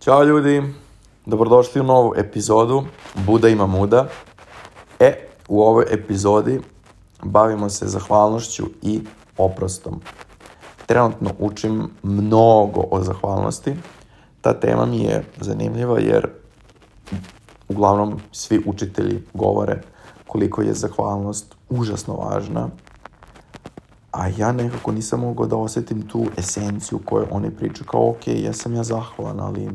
Ćao ljudi, dobrodošli u novu epizodu Buda ima muda. E, u ovoj epizodi bavimo se zahvalnošću i oprostom. Trenutno učim mnogo o zahvalnosti. Ta tema mi je zanimljiva jer uglavnom svi učitelji govore koliko je zahvalnost užasno važna a ja nekako nisam mogao da osetim tu esenciju koju oni pričaju, kao ok, ja sam ja zahvalan, ali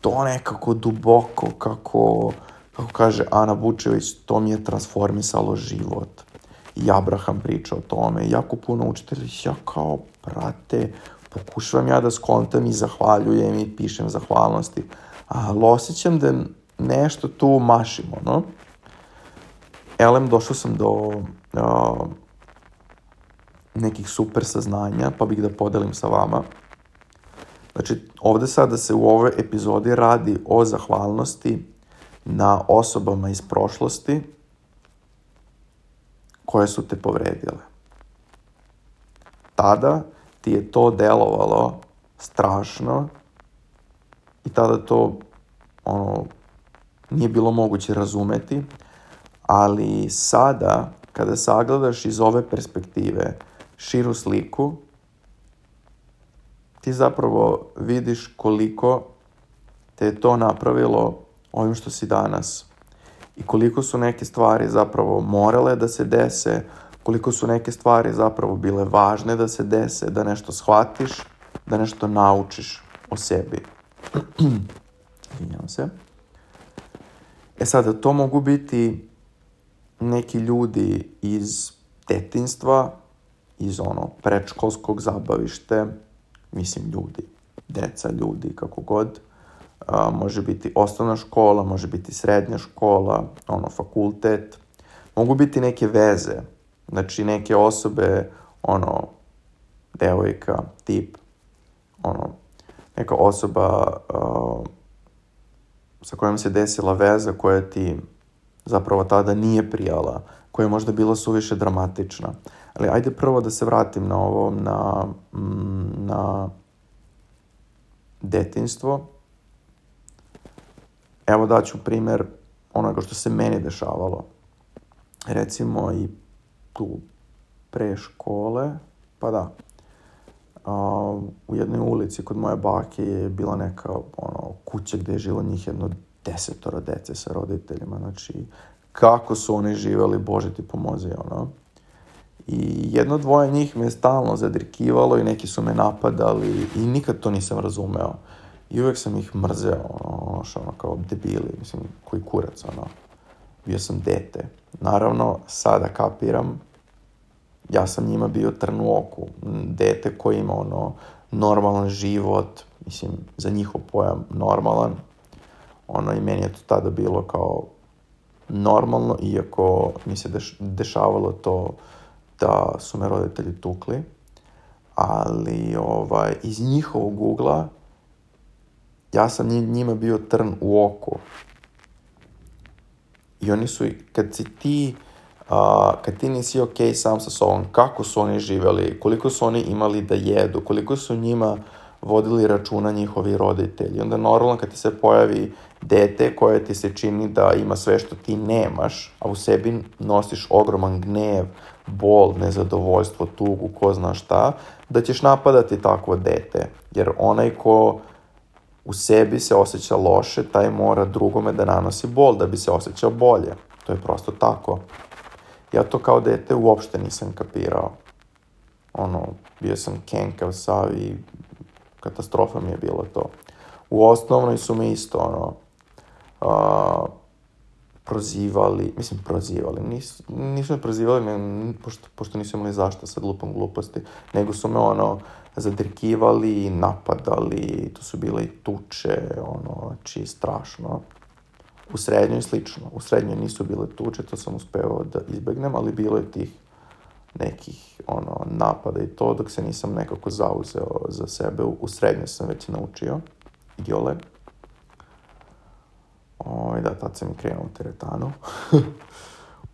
to nekako duboko, kako, kako kaže Ana Vučević, to mi je transformisalo život. I Abraham priča o tome, jako puno učitelja, ja kao, prate, pokušavam ja da skontam i zahvaljujem i pišem zahvalnosti, ali osjećam da nešto tu mašimo, no? Elem, došao sam do uh, nekih super saznanja, pa bih da podelim sa vama. Znači, ovde sada se u ovoj epizodi radi o zahvalnosti na osobama iz prošlosti koje su te povredile. Tada ti je to delovalo strašno i tada to ono, nije bilo moguće razumeti, ali sada kada sagledaš iz ove perspektive širu sliku, ti zapravo vidiš koliko te je to napravilo ovim što si danas i koliko su neke stvari zapravo morale da se dese, koliko su neke stvari zapravo bile važne da se dese, da nešto shvatiš, da nešto naučiš o sebi. Izvinjam se. E sada, to mogu biti neki ljudi iz detinstva, iz ono predškolskog zabavište, mislim ljudi, deca, ljudi, kako god, a, može biti osnovna škola, može biti srednja škola, ono, fakultet, mogu biti neke veze, znači neke osobe, ono, devojka, tip, ono, neka osoba a, sa kojom se desila veza koja ti zapravo tada nije prijala, koja je možda bila suviše dramatična. Ali ajde prvo da se vratim na ovo, na, mm, na detinstvo. Evo daću primer onoga što se meni dešavalo. Recimo i tu pre škole, pa da, a, u jednoj ulici kod moje bake je bila neka ono, kuća gde je žilo njih jedno desetora dece sa roditeljima, znači kako su oni živeli, Bože ti pomozi, ono. I jedno dvoje njih me stalno zadrikivalo i neki su me napadali i nikad to nisam razumeo. I uvek sam ih mrzeo, ono, ono, kao debili, mislim, koji kurac, ono. Bio sam dete. Naravno, sada kapiram, ja sam njima bio trn u oku. Dete koji ima, ono, normalan život, mislim, za njihov pojam normalan. Ono, i meni je to tada bilo kao normalno, iako mi se deš, dešavalo to da su me roditelji tukli, ali ovaj, iz njihovog ugla ja sam njima bio trn u oku. I oni su, kad si ti, uh, kad ti nisi ok sam sa sobom, kako su oni živeli, koliko su oni imali da jedu, koliko su njima vodili računa njihovi roditelji. Onda normalno kad ti se pojavi dete koje ti se čini da ima sve što ti nemaš, a u sebi nosiš ogroman gnev, bol, nezadovoljstvo, tugu, ko zna šta, da ćeš napadati takvo dete. Jer onaj ko u sebi se osjeća loše, taj mora drugome da nanosi bol da bi se osjećao bolje. To je prosto tako. Ja to kao dete uopšte nisam kapirao. Ono, bio sam kenkav sav i katastrofa mi je bilo to. U osnovnoj su me isto, ono, a, prozivali, mislim prozivali, nis, nisu me prozivali, ne, pošto, pošto nisu imali zašto sad lupom gluposti, nego su me ono zadrkivali, napadali, to su bile i tuče, ono, znači strašno. U srednjoj slično, u srednjoj nisu bile tuče, to sam uspeo da izbegnem, ali bilo je tih nekih ono, napada i to, dok se nisam nekako zauzeo za sebe. U, u srednjoj sam već naučio, iole. Ovaj, da, tad sam i krenuo u teretanu.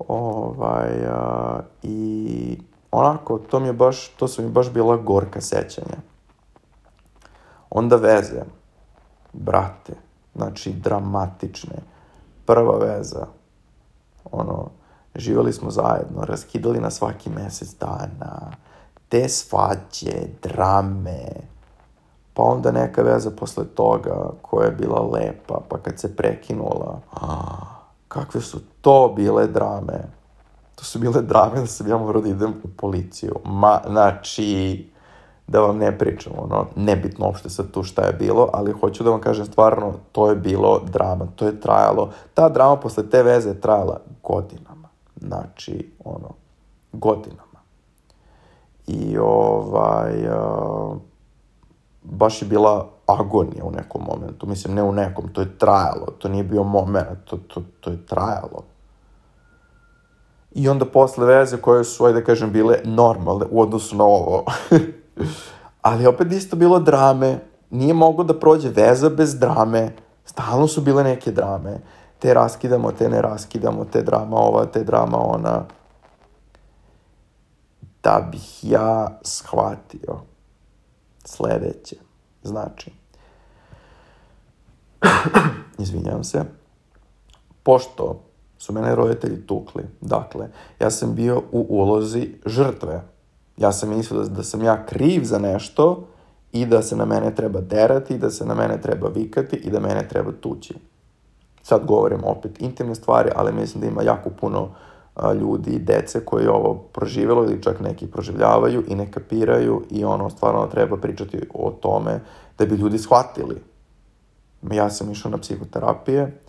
ovaj, a, I onako, to mi je baš, to su mi baš bila gorka sećanja. Onda veze. brate, znači dramatične. Prva veza, ono, živali smo zajedno, raskidali na svaki mesec dana, te svađe, drame, pa onda neka veza posle toga koja je bila lepa, pa kad se prekinula, a, kakve su to bile drame. To su bile drame da sam ja morao da idem u policiju. Ma, znači, da vam ne pričam, ono, nebitno uopšte sad tu šta je bilo, ali hoću da vam kažem stvarno, to je bilo drama, to je trajalo, ta drama posle te veze je trajala godinama, znači, ono, godinama. I ovaj, uh, baš je bila agonija u nekom momentu, mislim, ne u nekom, to je trajalo, to nije bio moment, to, to, to je trajalo. I onda posle veze koje su, ajde da kažem, bile normalne u odnosu na ovo, Ali opet isto bilo drame, nije mogo da prođe veza bez drame, stalno su bile neke drame, te raskidamo, te ne raskidamo, te drama ova, te drama ona. Da bih ja shvatio sledeće, znači, izvinjam se, pošto su mene roditelji tukli, dakle, ja sam bio u ulozi žrtve, Ja sam mislio da, da sam ja kriv za nešto i da se na mene treba derati, i da se na mene treba vikati i da mene treba tući. Sad govorim opet intimne stvari, ali mislim da ima jako puno a, ljudi dece koji ovo proživjelo ili čak neki proživljavaju i ne kapiraju i ono stvarno treba pričati o tome da bi ljudi shvatili. Ja sam išao na psihoterapije,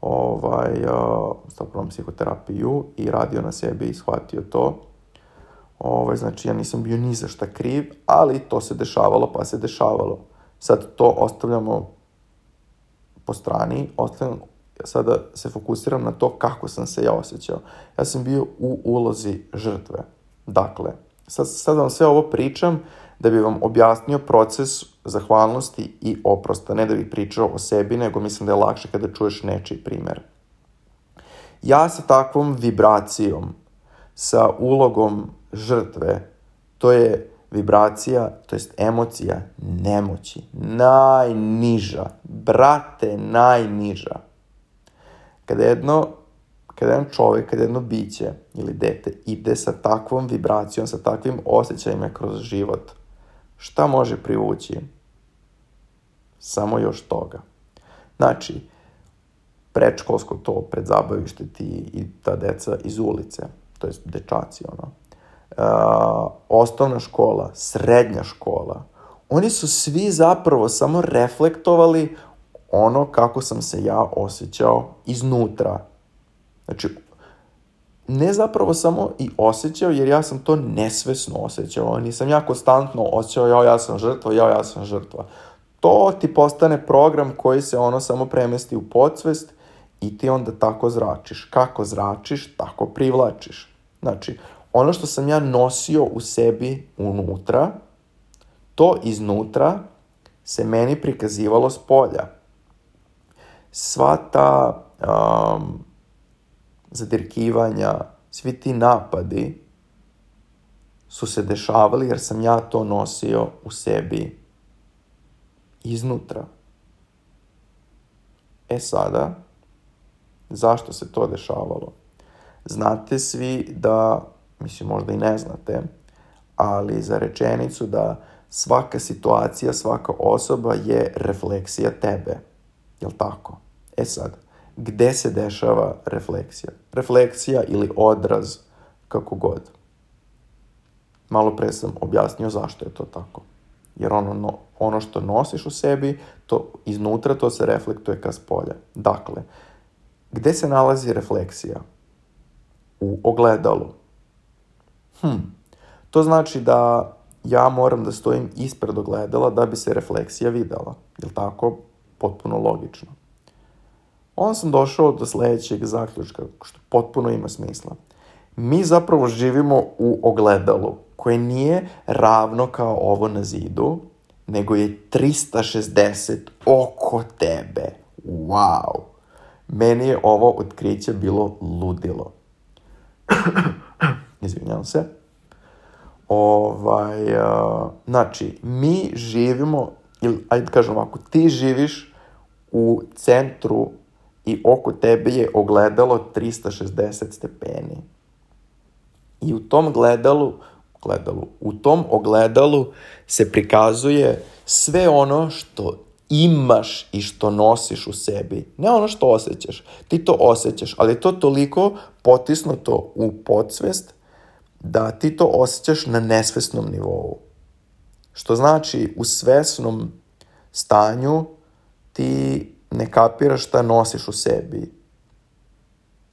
ovaj, uh, stopno psihoterapiju i radio na sebi i shvatio to Ovaj, znači, ja nisam bio ni za šta kriv, ali to se dešavalo, pa se dešavalo. Sad to ostavljamo po strani, ostavljam, sada se fokusiram na to kako sam se ja osjećao. Ja sam bio u ulozi žrtve. Dakle, sad, sad vam sve ovo pričam da bi vam objasnio proces zahvalnosti i oprosta, ne da bih pričao o sebi, nego mislim da je lakše kada čuješ nečiji primer. Ja sa takvom vibracijom, sa ulogom žrtve, to je vibracija, to jest emocija nemoći. Najniža. Brate, najniža. Kada jedno, kada jedan čovjek, kada jedno biće ili dete ide sa takvom vibracijom, sa takvim osjećajima kroz život, šta može privući? Samo još toga. Znači, predškolsko to, predzabavište ti i ta deca iz ulice, to jest dečaci, ono, uh, osnovna škola, srednja škola, oni su svi zapravo samo reflektovali ono kako sam se ja osjećao iznutra. Znači, ne zapravo samo i osjećao, jer ja sam to nesvesno osjećao. Nisam ja konstantno osjećao, ja, ja sam žrtva, ja, ja sam žrtva. To ti postane program koji se ono samo premesti u podsvest i ti onda tako zračiš. Kako zračiš, tako privlačiš. Znači, ono što sam ja nosio u sebi unutra, to iznutra se meni prikazivalo s polja. Sva ta um, zadirkivanja, svi ti napadi su se dešavali jer sam ja to nosio u sebi iznutra. E sada, zašto se to dešavalo? Znate svi da mislim možda i ne znate, ali za rečenicu da svaka situacija, svaka osoba je refleksija tebe. Jel tako? E sad, gde se dešava refleksija? Refleksija ili odraz, kako god. Malo pre sam objasnio zašto je to tako. Jer ono, no, ono što nosiš u sebi, to iznutra to se reflektuje ka spolja. Dakle, gde se nalazi refleksija? U ogledalu. Hm, to znači da ja moram da stojim ispred ogledala da bi se refleksija videla. Je li tako? Potpuno logično. Onda sam došao do sledećeg zaključka, što potpuno ima smisla. Mi zapravo živimo u ogledalu, koje nije ravno kao ovo na zidu, nego je 360 oko tebe. Wow! Meni je ovo otkriće bilo ludilo. izvinjam se. Ovaj, uh, znači, mi živimo, ili ajde da kažem ovako, ti živiš u centru i oko tebe je ogledalo 360 stepeni. I u tom gledalu, gledalu, u tom ogledalu se prikazuje sve ono što imaš i što nosiš u sebi. Ne ono što osjećaš. Ti to osjećaš, ali to toliko potisnuto u podsvest da ti to osjećaš na nesvesnom nivou. Što znači u svesnom stanju ti ne kapiraš šta nosiš u sebi.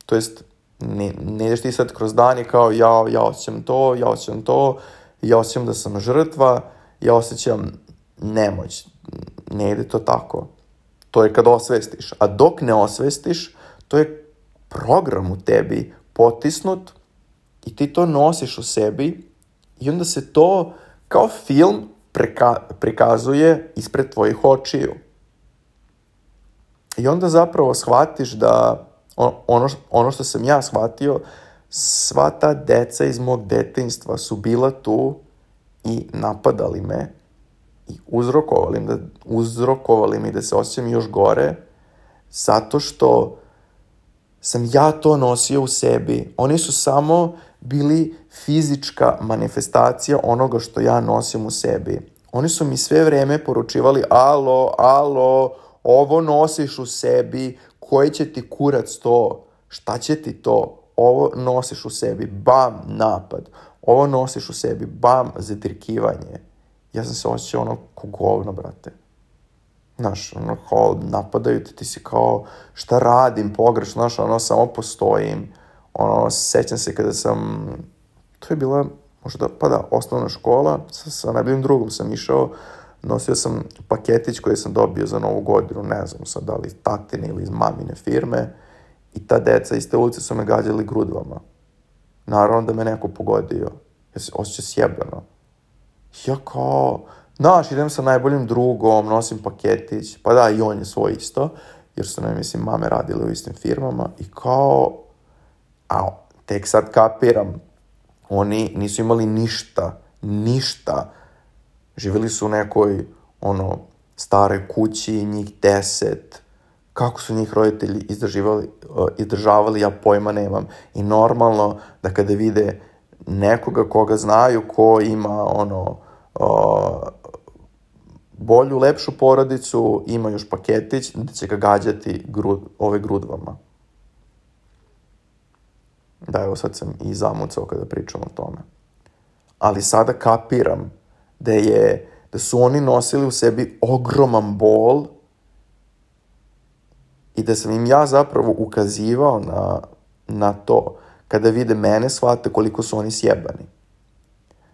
To jest, ne, ne ideš ti sad kroz dan i kao ja, ja osjećam to, ja osjećam to, ja osjećam da sam žrtva, ja osjećam nemoć. Ne ide to tako. To je kad osvestiš. A dok ne osvestiš, to je program u tebi potisnut i ti to nosiš u sebi i onda se to kao film preka, prikazuje ispred tvojih očiju. I onda zapravo shvatiš da ono, ono što sam ja shvatio, sva ta deca iz mog detinstva su bila tu i napadali me i uzrokovali, da, uzrokovali mi da se osjećam još gore, zato što sam ja to nosio u sebi. Oni su samo bili fizička manifestacija onoga što ja nosim u sebi. Oni su mi sve vreme poručivali, alo, alo, ovo nosiš u sebi, koji će ti kurac to, šta će ti to, ovo nosiš u sebi, bam, napad, ovo nosiš u sebi, bam, zatrikivanje. Ja sam se osjećao ono ko govno, brate. Znaš, ono, kao, napadaju te, ti si kao, šta radim pogrešno, znaš, ono, samo postojim. Ono, sećam se kada sam, to je bila, možda, pa da, osnovna škola, sa, sa najboljim drugom sam išao, nosio sam paketić koji sam dobio za novu godinu, ne znam sad da li iz tatine ili iz mamine firme, i ta deca iz te ulice su me gađali grudvama. Naravno da me neko pogodio. Ja se osjećam sjebano. Ja kao, znaš, idem sa najboljim drugom, nosim paketić, pa da, i on je svoj isto, jer su, ne mislim, mame radile u istim firmama, i kao, a tek sad kapiram, oni nisu imali ništa, ništa. Živjeli su u nekoj, ono, staroj kući, njih deset, kako su njih roditelji izdržavali, izdržavali, ja pojma nemam. I normalno da kada vide nekoga koga znaju, ko ima, ono, bolju, lepšu porodicu, ima još paketić, da će ga gađati grud, ove grudvama. Da, evo sad sam i zamucao kada pričam o tome. Ali sada kapiram da je, da su oni nosili u sebi ogroman bol i da sam im ja zapravo ukazivao na, na to kada vide mene, shvate koliko su oni sjebani.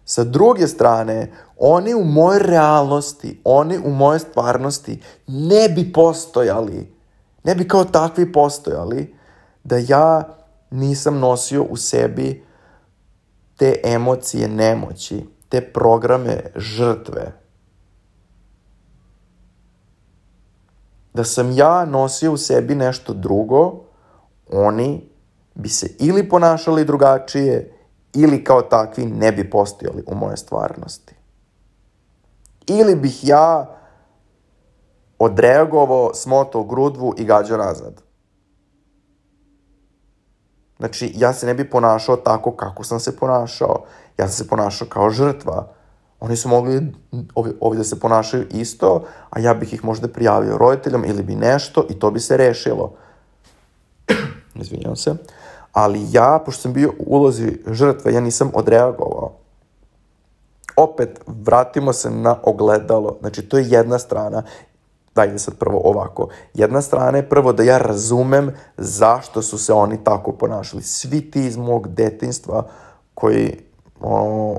Sa druge strane, oni u mojoj realnosti, oni u mojoj stvarnosti ne bi postojali, ne bi kao takvi postojali, da ja nisam nosio u sebi te emocije nemoći, te programe žrtve. Da sam ja nosio u sebi nešto drugo, oni bi se ili ponašali drugačije ili kao takvi ne bi postojali u moje stvarnosti. Ili bih ja odreagovao, smotao grudvu i gađao nazad. Znači, ja se ne bi ponašao tako kako sam se ponašao. Ja sam se ponašao kao žrtva. Oni su mogli ovi, ovi da se ponašaju isto, a ja bih ih možda prijavio roditeljom ili bi nešto i to bi se rešilo. Izvinjavam se. Ali ja, pošto sam bio u ulozi žrtve, ja nisam odreagovao. Opet, vratimo se na ogledalo. Znači, to je jedna strana. Dajde sad prvo ovako. Jedna strana je prvo da ja razumem zašto su se oni tako ponašali. Svi ti iz mog detinstva koji, o,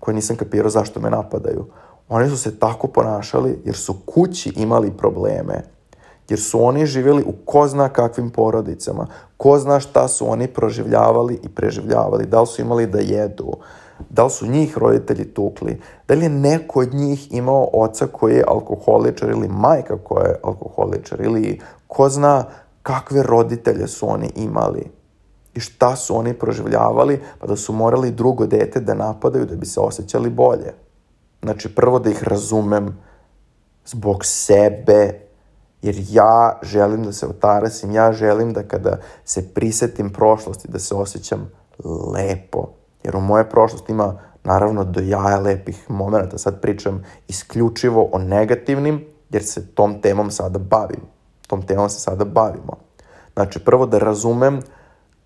koji nisam kapirao zašto me napadaju. Oni su se tako ponašali jer su kući imali probleme jer su oni živjeli u ko zna kakvim porodicama, ko zna šta su oni proživljavali i preživljavali, da li su imali da jedu, da li su njih roditelji tukli, da li je neko od njih imao oca koji je alkoholičar ili majka koja je alkoholičar ili ko zna kakve roditelje su oni imali i šta su oni proživljavali, pa da su morali drugo dete da napadaju da bi se osjećali bolje. Znači, prvo da ih razumem zbog sebe, Jer ja želim da se otarasim, ja želim da kada se prisetim prošlosti, da se osjećam lepo. Jer u moje prošlosti ima naravno do jaja lepih momenta. Sad pričam isključivo o negativnim, jer se tom temom sada bavim. Tom temom se sada bavimo. Znači, prvo da razumem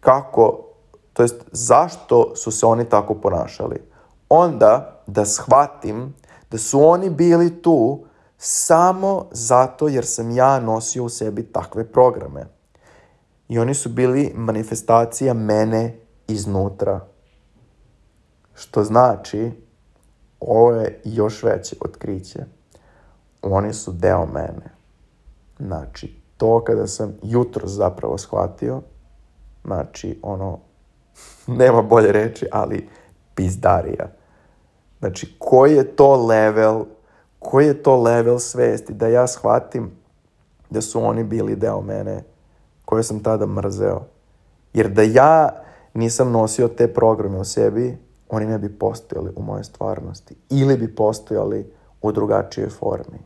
kako, to jest zašto su se oni tako ponašali. Onda da shvatim da su oni bili tu samo zato jer sam ja nosio u sebi takve programe. I oni su bili manifestacija mene iznutra. Što znači, ovo je još veće otkriće. Oni su deo mene. Znači, to kada sam jutro zapravo shvatio, znači, ono, nema bolje reči, ali pizdarija. Znači, koji je to level, koji je to level svesti da ja shvatim da su oni bili deo mene koje sam tada mrzeo. Jer da ja nisam nosio te programe u sebi, oni ne bi postojali u mojoj stvarnosti. Ili bi postojali u drugačijoj formi.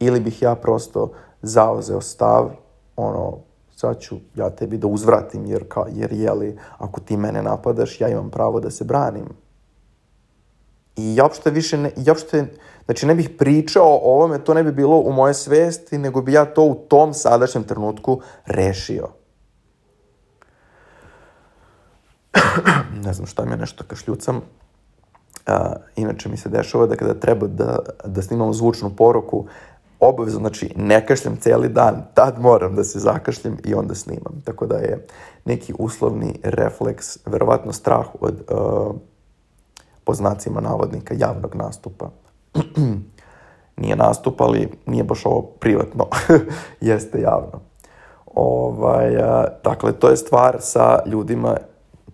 Ili bih ja prosto zauzeo stav, ono, sad ću ja tebi da uzvratim, jer, ka, jer jeli, ako ti mene napadaš, ja imam pravo da se branim. I ja uopšte više, ne, ja uopšte, znači ne bih pričao o ovome, to ne bi bilo u moje svesti, nego bi ja to u tom sadašnjem trenutku rešio. ne znam šta mi je nešto kašljucam. Uh, inače mi se dešava da kada treba da, da snimam zvučnu poruku, obavezno, znači ne kašljem celi dan, tad moram da se zakašljem i onda snimam. Tako da je neki uslovni refleks, verovatno strah od, uh, po znacima navodnika, javnog nastupa. nije nastup, ali nije baš ovo privatno, jeste javno. Ovaj, dakle, to je stvar sa ljudima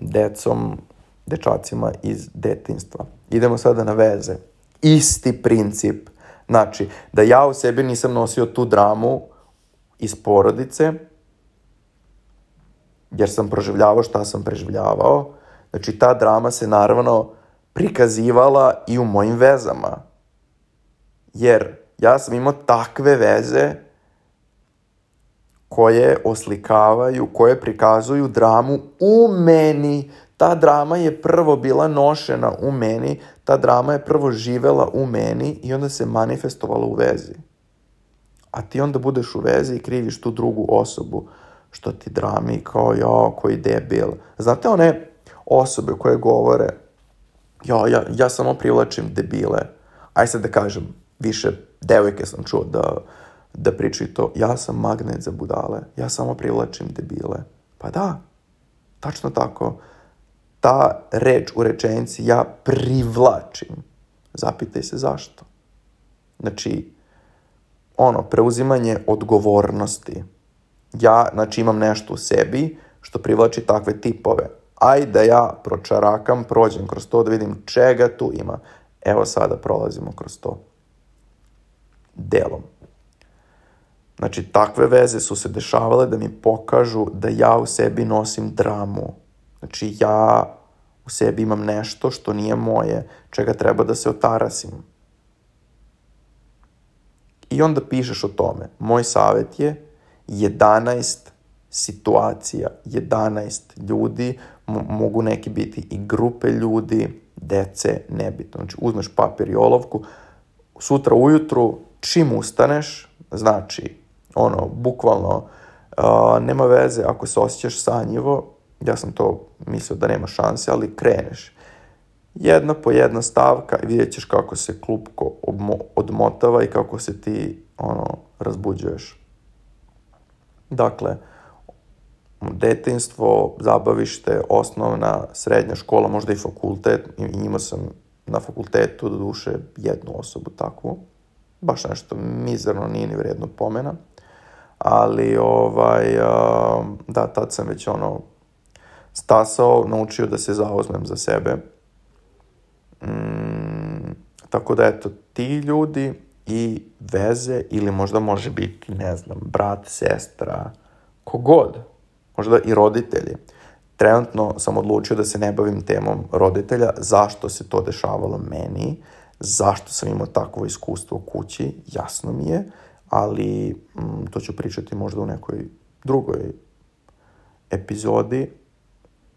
decom, dečacima iz detinstva. Idemo sada na veze. Isti princip. Znači, da ja u sebi nisam nosio tu dramu iz porodice, jer sam proživljavao šta sam preživljavao. Znači, ta drama se naravno prikazivala i u mojim vezama. Jer ja sam imao takve veze koje oslikavaju, koje prikazuju dramu u meni. Ta drama je prvo bila nošena u meni, ta drama je prvo živela u meni i onda se manifestovala u vezi. A ti onda budeš u vezi i kriviš tu drugu osobu što ti drami kao ja, koji debil. Znate one osobe koje govore ja, ja, ja samo privlačim debile. Aj sad da kažem, više devojke sam čuo da da pričaju to, ja sam magnet za budale, ja samo privlačim debile. Pa da, tačno tako. Ta reč u rečenici ja privlačim. Zapitaj se zašto. Znači, ono, preuzimanje odgovornosti. Ja, znači, imam nešto u sebi što privlači takve tipove. Ajde da ja pročarakam, prođem kroz to da vidim čega tu ima. Evo sada prolazimo kroz to. Delom. Znači, takve veze su se dešavale da mi pokažu da ja u sebi nosim dramu. Znači, ja u sebi imam nešto što nije moje, čega treba da se otarasim. I onda pišeš o tome. Moj savjet je 11 situacija, 11 ljudi, mogu neki biti i grupe ljudi, dece, nebitno. Znači, uzmeš papir i olovku, sutra ujutru, čim ustaneš, znači, ono, bukvalno, uh, nema veze ako se osjećaš sanjivo, ja sam to mislio da nema šanse, ali kreneš. Jedna po jedna stavka i vidjet ćeš kako se klupko odmotava i kako se ti, ono, razbuđuješ. Dakle, detinstvo, zabavište, osnovna, srednja škola, možda i fakultet. Imao sam na fakultetu, do duše, jednu osobu takvu. Baš nešto mizerno, nije ni vredno pomena ali ovaj, da, tad sam već ono stasao, naučio da se zauzmem za sebe. Mm, tako da, eto, ti ljudi i veze, ili možda može biti, ne znam, brat, sestra, kogod, možda i roditelji. Trenutno sam odlučio da se ne bavim temom roditelja, zašto se to dešavalo meni, zašto sam imao takvo iskustvo u kući, jasno mi je, ali mm, to ću pričati možda u nekoj drugoj epizodi,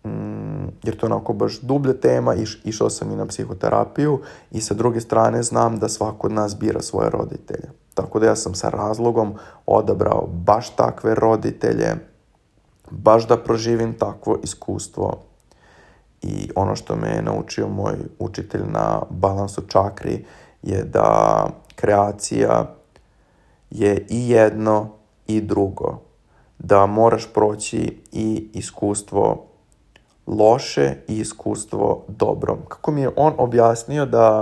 mm, jer to je onako baš dublja tema, Iš, išao sam i na psihoterapiju i sa druge strane znam da svako od nas bira svoje roditelje. Tako da ja sam sa razlogom odabrao baš takve roditelje, baš da proživim takvo iskustvo. I ono što me je naučio moj učitelj na balansu čakri je da kreacija je i jedno i drugo. Da moraš proći i iskustvo loše i iskustvo dobro. Kako mi je on objasnio da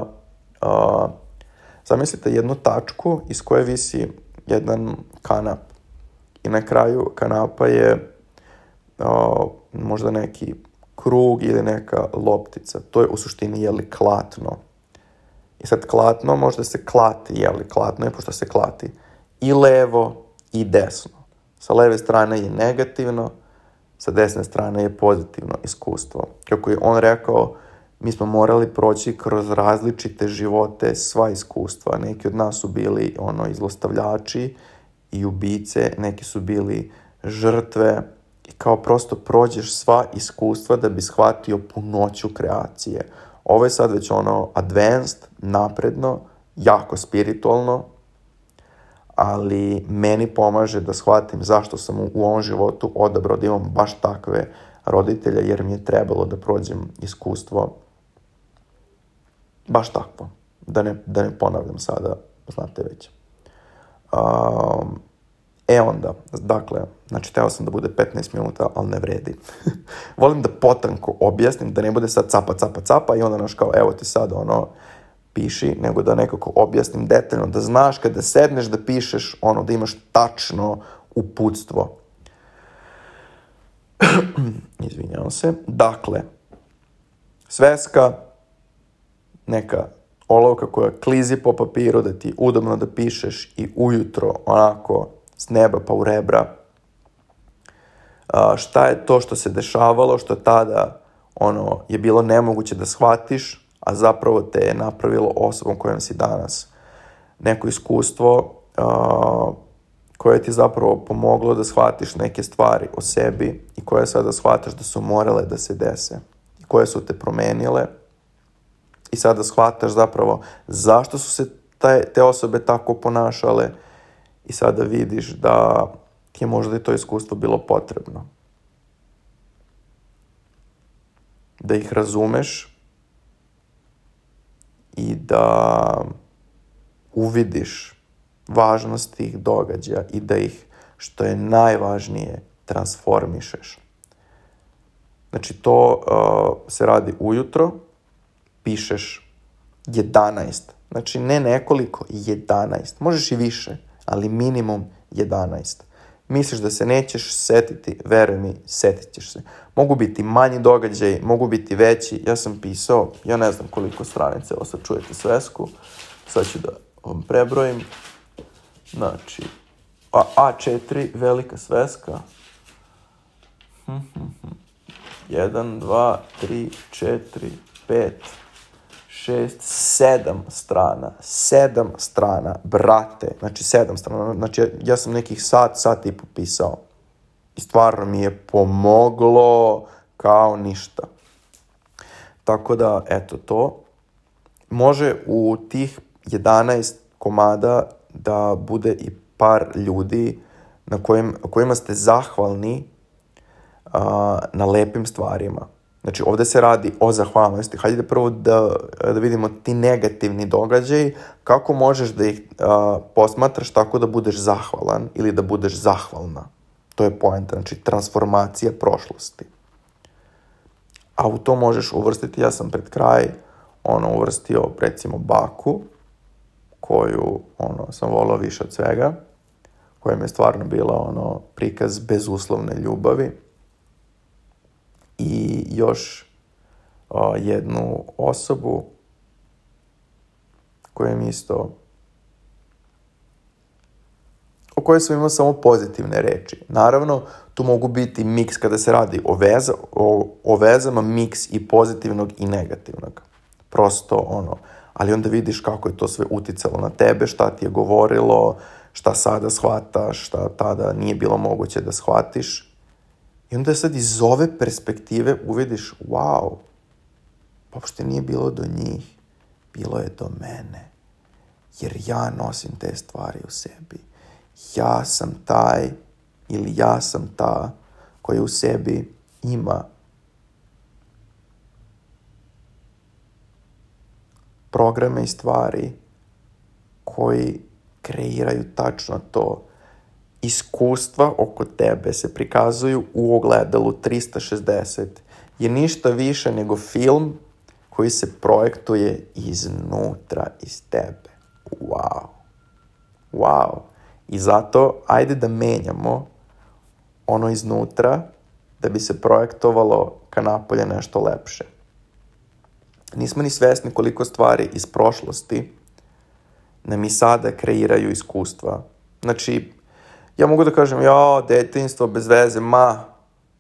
uh, zamislite jednu tačku iz koje visi jedan kanap i na kraju kanapa je uh, možda neki krug ili neka loptica. To je u suštini jeli klatno. I sad klatno možda se klati, jeli klatno je pošto se klati i levo i desno. Sa leve strane je negativno, sa desne strane je pozitivno iskustvo. Kako je on rekao, mi smo morali proći kroz različite živote sva iskustva. Neki od nas su bili ono izlostavljači i ubice, neki su bili žrtve i kao prosto prođeš sva iskustva da bi shvatio punoću kreacije. Ovo je sad već ono advanced, napredno, jako spiritualno, ali meni pomaže da shvatim zašto sam u ovom životu odabrao da imam baš takve roditelje, jer mi je trebalo da prođem iskustvo baš takvo. Da ne, da ne ponavljam sada, znate već. Um, e onda, dakle, znači teo sam da bude 15 minuta, ali ne vredi. Volim da potanko objasnim, da ne bude sad capa, capa, capa i onda naš kao, evo ti sad ono, piši, nego da nekako objasnim detaljno, da znaš kada sedneš da pišeš, ono, da imaš tačno uputstvo. Izvinjavam se. Dakle, sveska, neka olovka koja klizi po papiru, da ti udobno da pišeš i ujutro, onako, s neba pa u rebra, a, šta je to što se dešavalo, što tada ono, je bilo nemoguće da shvatiš, a zapravo te je napravilo osobom kojom si danas. Neko iskustvo uh, koje ti zapravo pomoglo da shvatiš neke stvari o sebi i koje sada shvataš da su morale da se dese i koje su te promenile i sada shvataš zapravo zašto su se taj, te osobe tako ponašale i sada vidiš da ti je možda i to iskustvo bilo potrebno. Da ih razumeš i da uvidiš važnost tih događaja i da ih, što je najvažnije, transformišeš. Znači, to uh, se radi ujutro, pišeš 11. Znači, ne nekoliko, 11. Možeš i više, ali minimum 11 misliš da se nećeš setiti, veruj mi, setit ćeš se. Mogu biti manji događaj, mogu biti veći. Ja sam pisao, ja ne znam koliko stranica, evo sad čujete svesku, sad ću da vam prebrojim. Znači, A, A4, velika sveska. 1, 2, 3, 4, 5, šest, sedam strana, sedam strana, brate, znači sedam strana, znači ja, ja sam nekih sat, sat i popisao. I stvarno mi je pomoglo kao ništa. Tako da, eto to. Može u tih 11 komada da bude i par ljudi na kojim, kojima ste zahvalni uh, na lepim stvarima. Znači, ovde se radi o zahvalnosti. Hajde prvo da, da vidimo ti negativni događaj, kako možeš da ih a, posmatraš tako da budeš zahvalan ili da budeš zahvalna. To je poenta, znači transformacija prošlosti. A u to možeš uvrstiti, ja sam pred kraj ono uvrstio recimo baku, koju ono, sam volao više od svega, koja mi je stvarno bila ono prikaz bezuslovne ljubavi i još o, jednu osobu kojem isto o kojoj sam imao samo pozitivne reči. Naravno, tu mogu biti miks kada se radi o, veza, o, o vezama, miks i pozitivnog i negativnog. Prosto ono, ali onda vidiš kako je to sve uticalo na tebe, šta ti je govorilo, šta sada shvataš, šta tada nije bilo moguće da shvatiš. I onda sad iz ove perspektive uvidiš, wow, uopšte nije bilo do njih, bilo je do mene. Jer ja nosim te stvari u sebi. Ja sam taj ili ja sam ta koja u sebi ima programe i stvari koji kreiraju tačno to. Iskustva oko tebe se prikazuju u ogledalu 360 je ništa više nego film koji se projektuje iznutra iz tebe. Wow. Wow. I zato ajde da menjamo ono iznutra da bi se projektovalo ka napolje nešto lepše. Nismo ni svesni koliko stvari iz prošlosti nam i sada kreiraju iskustva. Znači, ja mogu da kažem, ja, detinstvo bez veze, ma,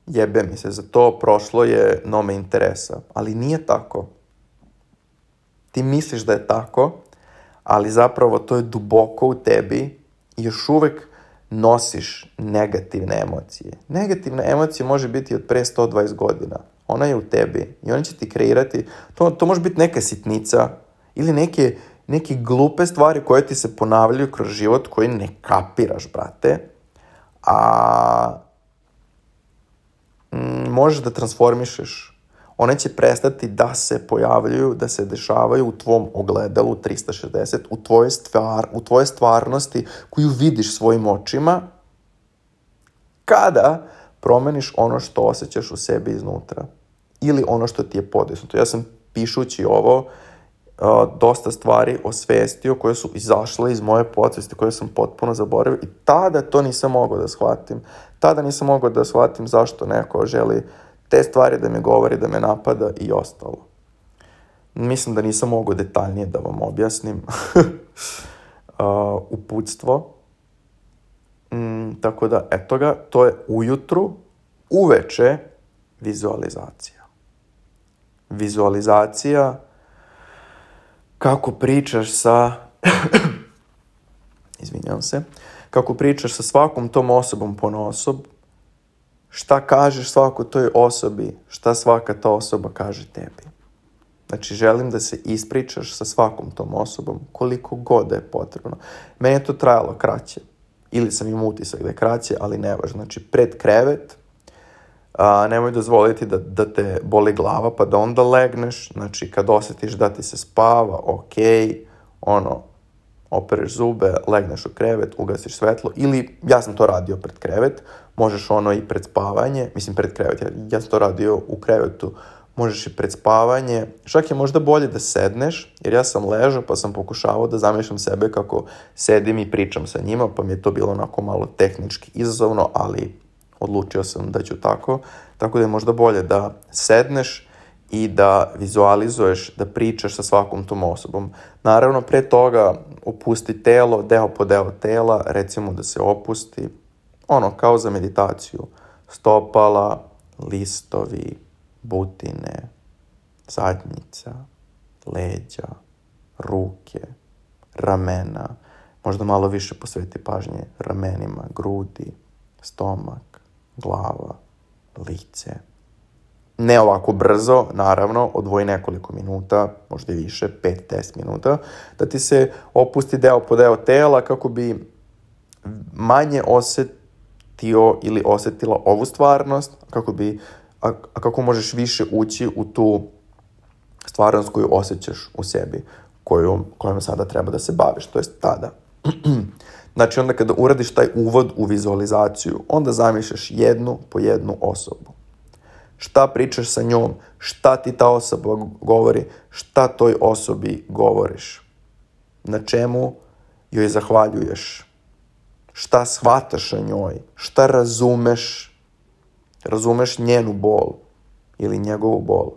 jebe mi se za to, prošlo je, no me interesa. Ali nije tako. Ti misliš da je tako, ali zapravo to je duboko u tebi i još uvek nosiš negativne emocije. Negativna emocija može biti od pre 120 godina. Ona je u tebi i ona će ti kreirati, to, to može biti neka sitnica ili neke, neke glupe stvari koje ti se ponavljaju kroz život koji ne kapiraš, brate, a mm, možeš da transformišeš one će prestati da se pojavljuju, da se dešavaju u tvom ogledalu 360, u tvoje, stvar, u tvoje stvarnosti koju vidiš svojim očima, kada promeniš ono što osjećaš u sebi iznutra ili ono što ti je podesnuto. Ja sam pišući ovo dosta stvari osvestio koje su izašle iz moje podsvesti, koje sam potpuno zaboravio i tada to nisam mogao da shvatim. Tada nisam mogao da shvatim zašto neko želi te stvari da me govori, da me napada i ostalo. Mislim da nisam mogao detaljnije da vam objasnim uh, uputstvo. Mm, tako da, eto ga, to je ujutru, uveče vizualizacija. Vizualizacija kako pričaš sa izvinjam se, kako pričaš sa svakom tom osobom po osob, šta kažeš svakoj toj osobi, šta svaka ta osoba kaže tebi. Znači, želim da se ispričaš sa svakom tom osobom koliko god je potrebno. Meni je to trajalo kraće. Ili sam imao utisak da je kraće, ali ne važno. Znači, pred krevet, a, nemoj dozvoliti da, da te boli glava, pa da onda legneš. Znači, kad osjetiš da ti se spava, ok, ono, opereš zube, legneš u krevet, ugasiš svetlo ili ja sam to radio pred krevet, možeš ono i pred spavanje, mislim pred krevet, ja, ja sam to radio u krevetu, možeš i pred spavanje, čak je možda bolje da sedneš, jer ja sam ležao pa sam pokušavao da zamišljam sebe kako sedim i pričam sa njima, pa mi je to bilo onako malo tehnički izazovno, ali odlučio sam da ću tako, tako da je možda bolje da sedneš, i da vizualizuješ, da pričaš sa svakom tom osobom. Naravno, pre toga opusti telo, deo po deo tela, recimo da se opusti, ono, kao za meditaciju. Stopala, listovi, butine, zadnjica, leđa, ruke, ramena, možda malo više posveti pažnje ramenima, grudi, stomak, glava, lice, ne ovako brzo, naravno, odvoji nekoliko minuta, možda i više, 5-10 minuta, da ti se opusti deo po deo tela kako bi manje osetio ili osetila ovu stvarnost, kako bi, a, a kako možeš više ući u tu stvarnost koju osjećaš u sebi, koju, kojom sada treba da se baviš, to jest tada. znači onda kada uradiš taj uvod u vizualizaciju, onda zamišljaš jednu po jednu osobu. Šta pričaš sa njom, šta ti ta osoba govori, šta toj osobi govoriš, na čemu joj zahvaljuješ, šta shvataš o njoj, šta razumeš, razumeš njenu bol ili njegovu bol.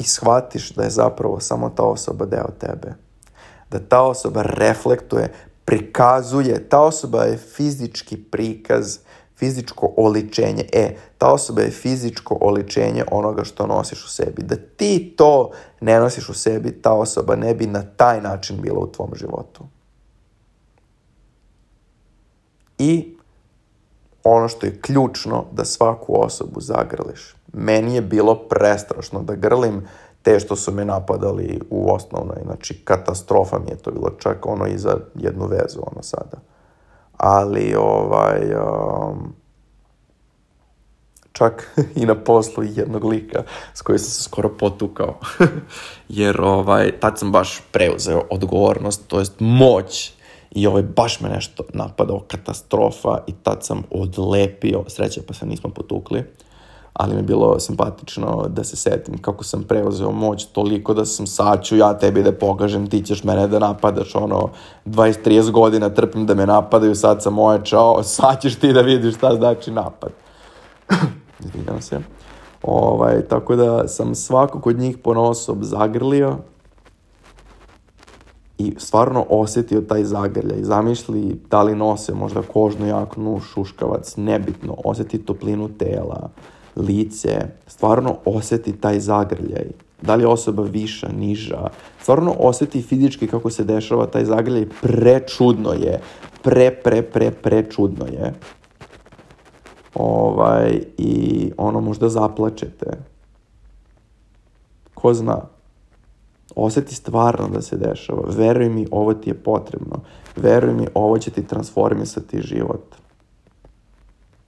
I shvatiš da je zapravo samo ta osoba deo tebe. Da ta osoba reflektuje prikazuje, ta osoba je fizički prikaz, fizičko oličenje. E, ta osoba je fizičko oličenje onoga što nosiš u sebi. Da ti to ne nosiš u sebi, ta osoba ne bi na taj način bila u tvom životu. I ono što je ključno, da svaku osobu zagrliš. Meni je bilo prestrašno da grlim te što su me napadali u osnovnoj, znači katastrofa mi je to bilo, čak ono i za jednu vezu, ono sada. Ali, ovaj, um, čak i na poslu jednog lika s kojim sam se skoro potukao. Jer, ovaj, tad sam baš preuzeo odgovornost, to jest moć i ovaj, baš me nešto napadao, katastrofa i tad sam odlepio, sreće pa se nismo potukli ali mi je bilo simpatično da se setim kako sam preuzeo moć toliko da sam sad ću ja tebi da pokažem, ti ćeš mene da napadaš, ono, 20-30 godina trpim da me napadaju, sad sam ojačao, sad ćeš ti da vidiš šta znači napad. Izvinjam se. Ovaj, tako da sam svakog od njih ponosob zagrlio i stvarno osetio taj zagrljaj. Zamišli da li nose možda kožnu jaknu, šuškavac, nebitno, oseti toplinu tela, lice, stvarno oseti taj zagrljaj. Da li je osoba viša, niža, stvarno oseti fizički kako se dešava taj zagrljaj, prečudno je, pre, pre, pre, prečudno je. Ovaj, i ono možda zaplačete. Ko zna? Oseti stvarno da se dešava. Veruj mi, ovo ti je potrebno. Veruj mi, ovo će ti transformisati život.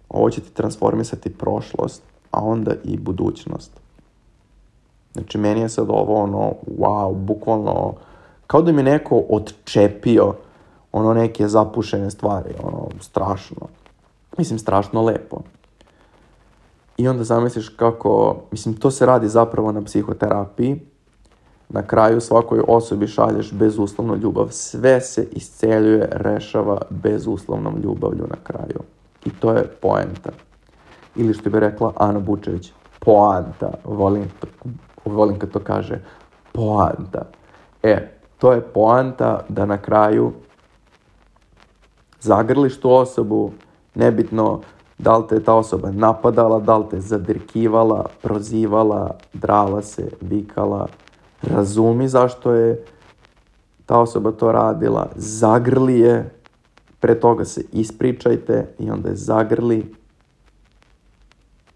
Ovo će ti transformisati prošlost a onda i budućnost. Znači, meni je sad ovo ono, wow, bukvalno, kao da mi neko odčepio ono neke zapušene stvari, ono, strašno. Mislim, strašno lepo. I onda zamisliš kako, mislim, to se radi zapravo na psihoterapiji. Na kraju svakoj osobi šalješ bezuslovnu ljubav. Sve se isceljuje, rešava bezuslovnom ljubavlju na kraju. I to je poenta ili što bi rekla Ana Bučević, poanta. Volim, volim kad to kaže poanta. E, to je poanta da na kraju zagrliš tu osobu, nebitno da li te ta osoba napadala, da li te zadrkivala, prozivala, drala se, vikala, razumi zašto je ta osoba to radila, zagrli je, pre toga se ispričajte i onda je zagrli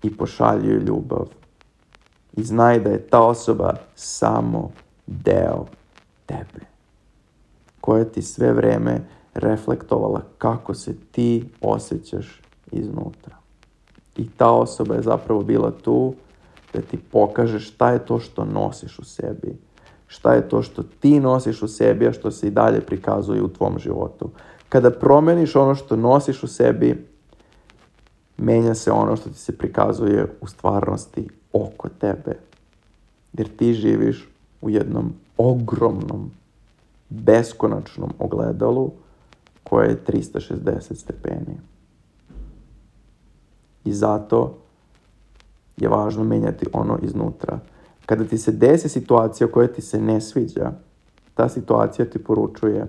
i pošalju ljubav. I znaj da je ta osoba samo deo tebe. Koja ti sve vreme reflektovala kako se ti osjećaš iznutra. I ta osoba je zapravo bila tu da ti pokaže šta je to što nosiš u sebi. Šta je to što ti nosiš u sebi, a što se i dalje prikazuje u tvom životu. Kada promeniš ono što nosiš u sebi, menja se ono što ti se prikazuje u stvarnosti oko tebe. Jer ti živiš u jednom ogromnom, beskonačnom ogledalu koje je 360 stepeni. I zato je važno menjati ono iznutra. Kada ti se desi situacija koja ti se ne sviđa, ta situacija ti poručuje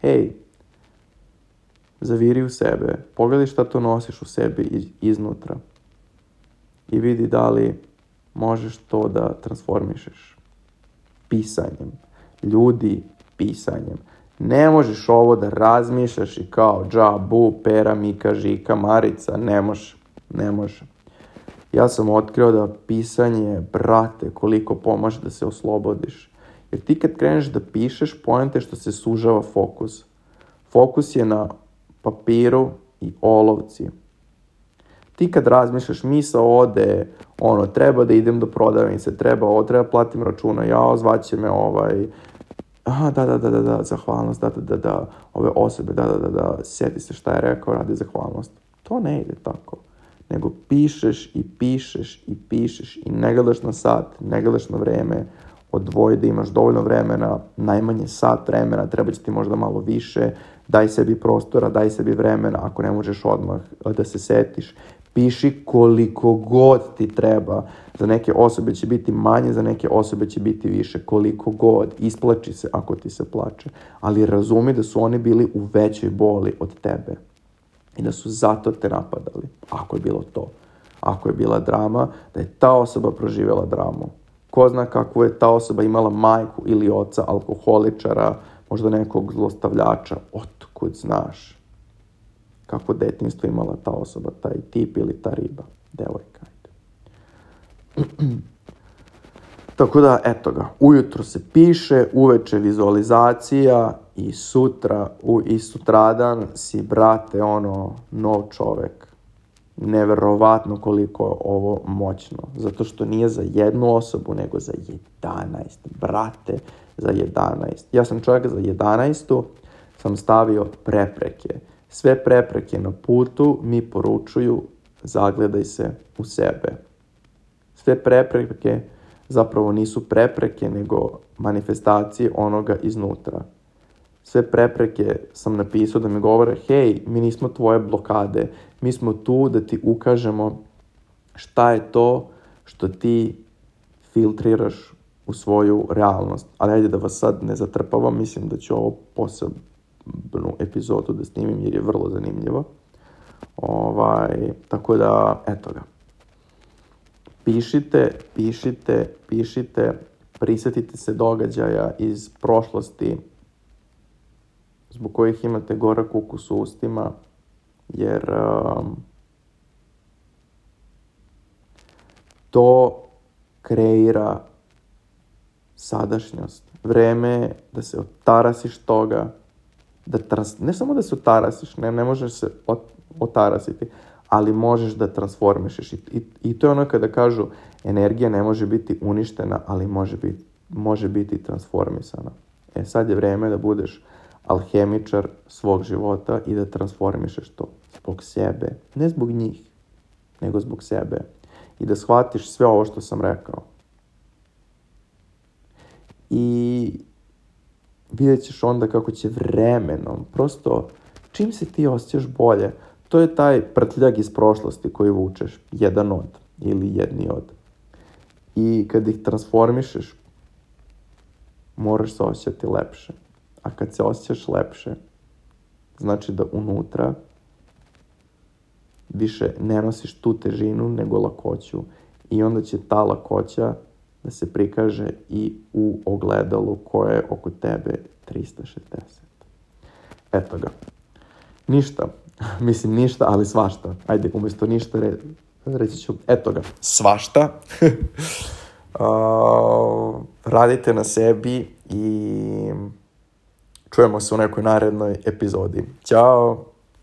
hej, zaviri u sebe, pogledaj šta to nosiš u sebi iznutra i vidi da li možeš to da transformišeš pisanjem. Ljudi pisanjem. Ne možeš ovo da razmišljaš i kao džabu, pera, mika, žika, marica. Ne može. Ne može. Ja sam otkrio da pisanje, brate, koliko pomaže da se oslobodiš. Jer ti kad kreneš da pišeš, pojente što se sužava fokus. Fokus je na papiru i olovci. Ti kad razmišljaš, misa ode, ono, treba da idem do prodavnice, treba ovo, treba platim računa, ja, zvaće me ovaj, aha, da, da, da, da, da, zahvalnost, da, da, da, da, ove osobe, da, da, da, da, sjeti se šta je rekao, radi zahvalnost. To ne ide tako. Nego pišeš i pišeš i pišeš i ne gledaš na sat, ne gledaš na vreme, odvoji da imaš dovoljno vremena, najmanje sat vremena, treba će ti možda malo više, daj sebi prostora, daj sebi vremena, ako ne možeš odmah da se setiš. Piši koliko god ti treba. Za neke osobe će biti manje, za neke osobe će biti više. Koliko god. Isplači se ako ti se plače. Ali razumi da su oni bili u većoj boli od tebe. I da su zato te napadali, ako je bilo to. Ako je bila drama, da je ta osoba proživjela dramu. Ko zna kakvu je ta osoba imala majku ili oca, alkoholičara, možda nekog zlostavljača. Otkud znaš kako detinstvo imala ta osoba, taj tip ili ta riba, devojka. Tako da, eto ga, ujutro se piše, uveče vizualizacija i sutra, u, i sutradan si, brate, ono, nov čovek. Neverovatno koliko je ovo moćno. Zato što nije za jednu osobu, nego za 11. Brate, za 11. Ja sam čovjek za 11. sam stavio prepreke. Sve prepreke na putu mi poručuju zagledaj se u sebe. Sve prepreke zapravo nisu prepreke, nego manifestacije onoga iznutra. Sve prepreke sam napisao da mi govore, hej, mi nismo tvoje blokade, mi smo tu da ti ukažemo šta je to što ti filtriraš u svoju realnost. Ali ajde da vas sad ne zatrpavam, mislim da ću ovo posebnu epizodu da snimim jer je vrlo zanimljivo. Ovaj, tako da, eto ga. Pišite, pišite, pišite, prisetite se događaja iz prošlosti zbog kojih imate gorak ukus u ustima, jer um, to kreira sadašnjost. Vreme je da se otarasiš toga, da trans, ne samo da se otarasiš, ne, ne možeš se otarasiti, ali možeš da transformišeš. I, i, I to je ono kada kažu energija ne može biti uništena, ali može biti, može biti transformisana. E sad je vreme da budeš alhemičar svog života i da transformišeš to zbog sebe. Ne zbog njih, nego zbog sebe. I da shvatiš sve ovo što sam rekao. I vidjet ćeš onda kako će vremenom, prosto čim se ti osjećaš bolje, to je taj prtljag iz prošlosti koji vučeš, jedan od ili jedni od. I kad ih transformišeš, moraš se osjećati lepše. A kad se osjećaš lepše, znači da unutra više ne nosiš tu težinu nego lakoću i onda će ta lakoća da se prikaže i u ogledalu koje je oko tebe 360. Eto ga. Ništa. Mislim ništa, ali svašta. Ajde, umjesto ništa re, reći ću, eto ga, svašta. uh, radite na sebi i čujemo se u nekoj narednoj epizodi. Ćao!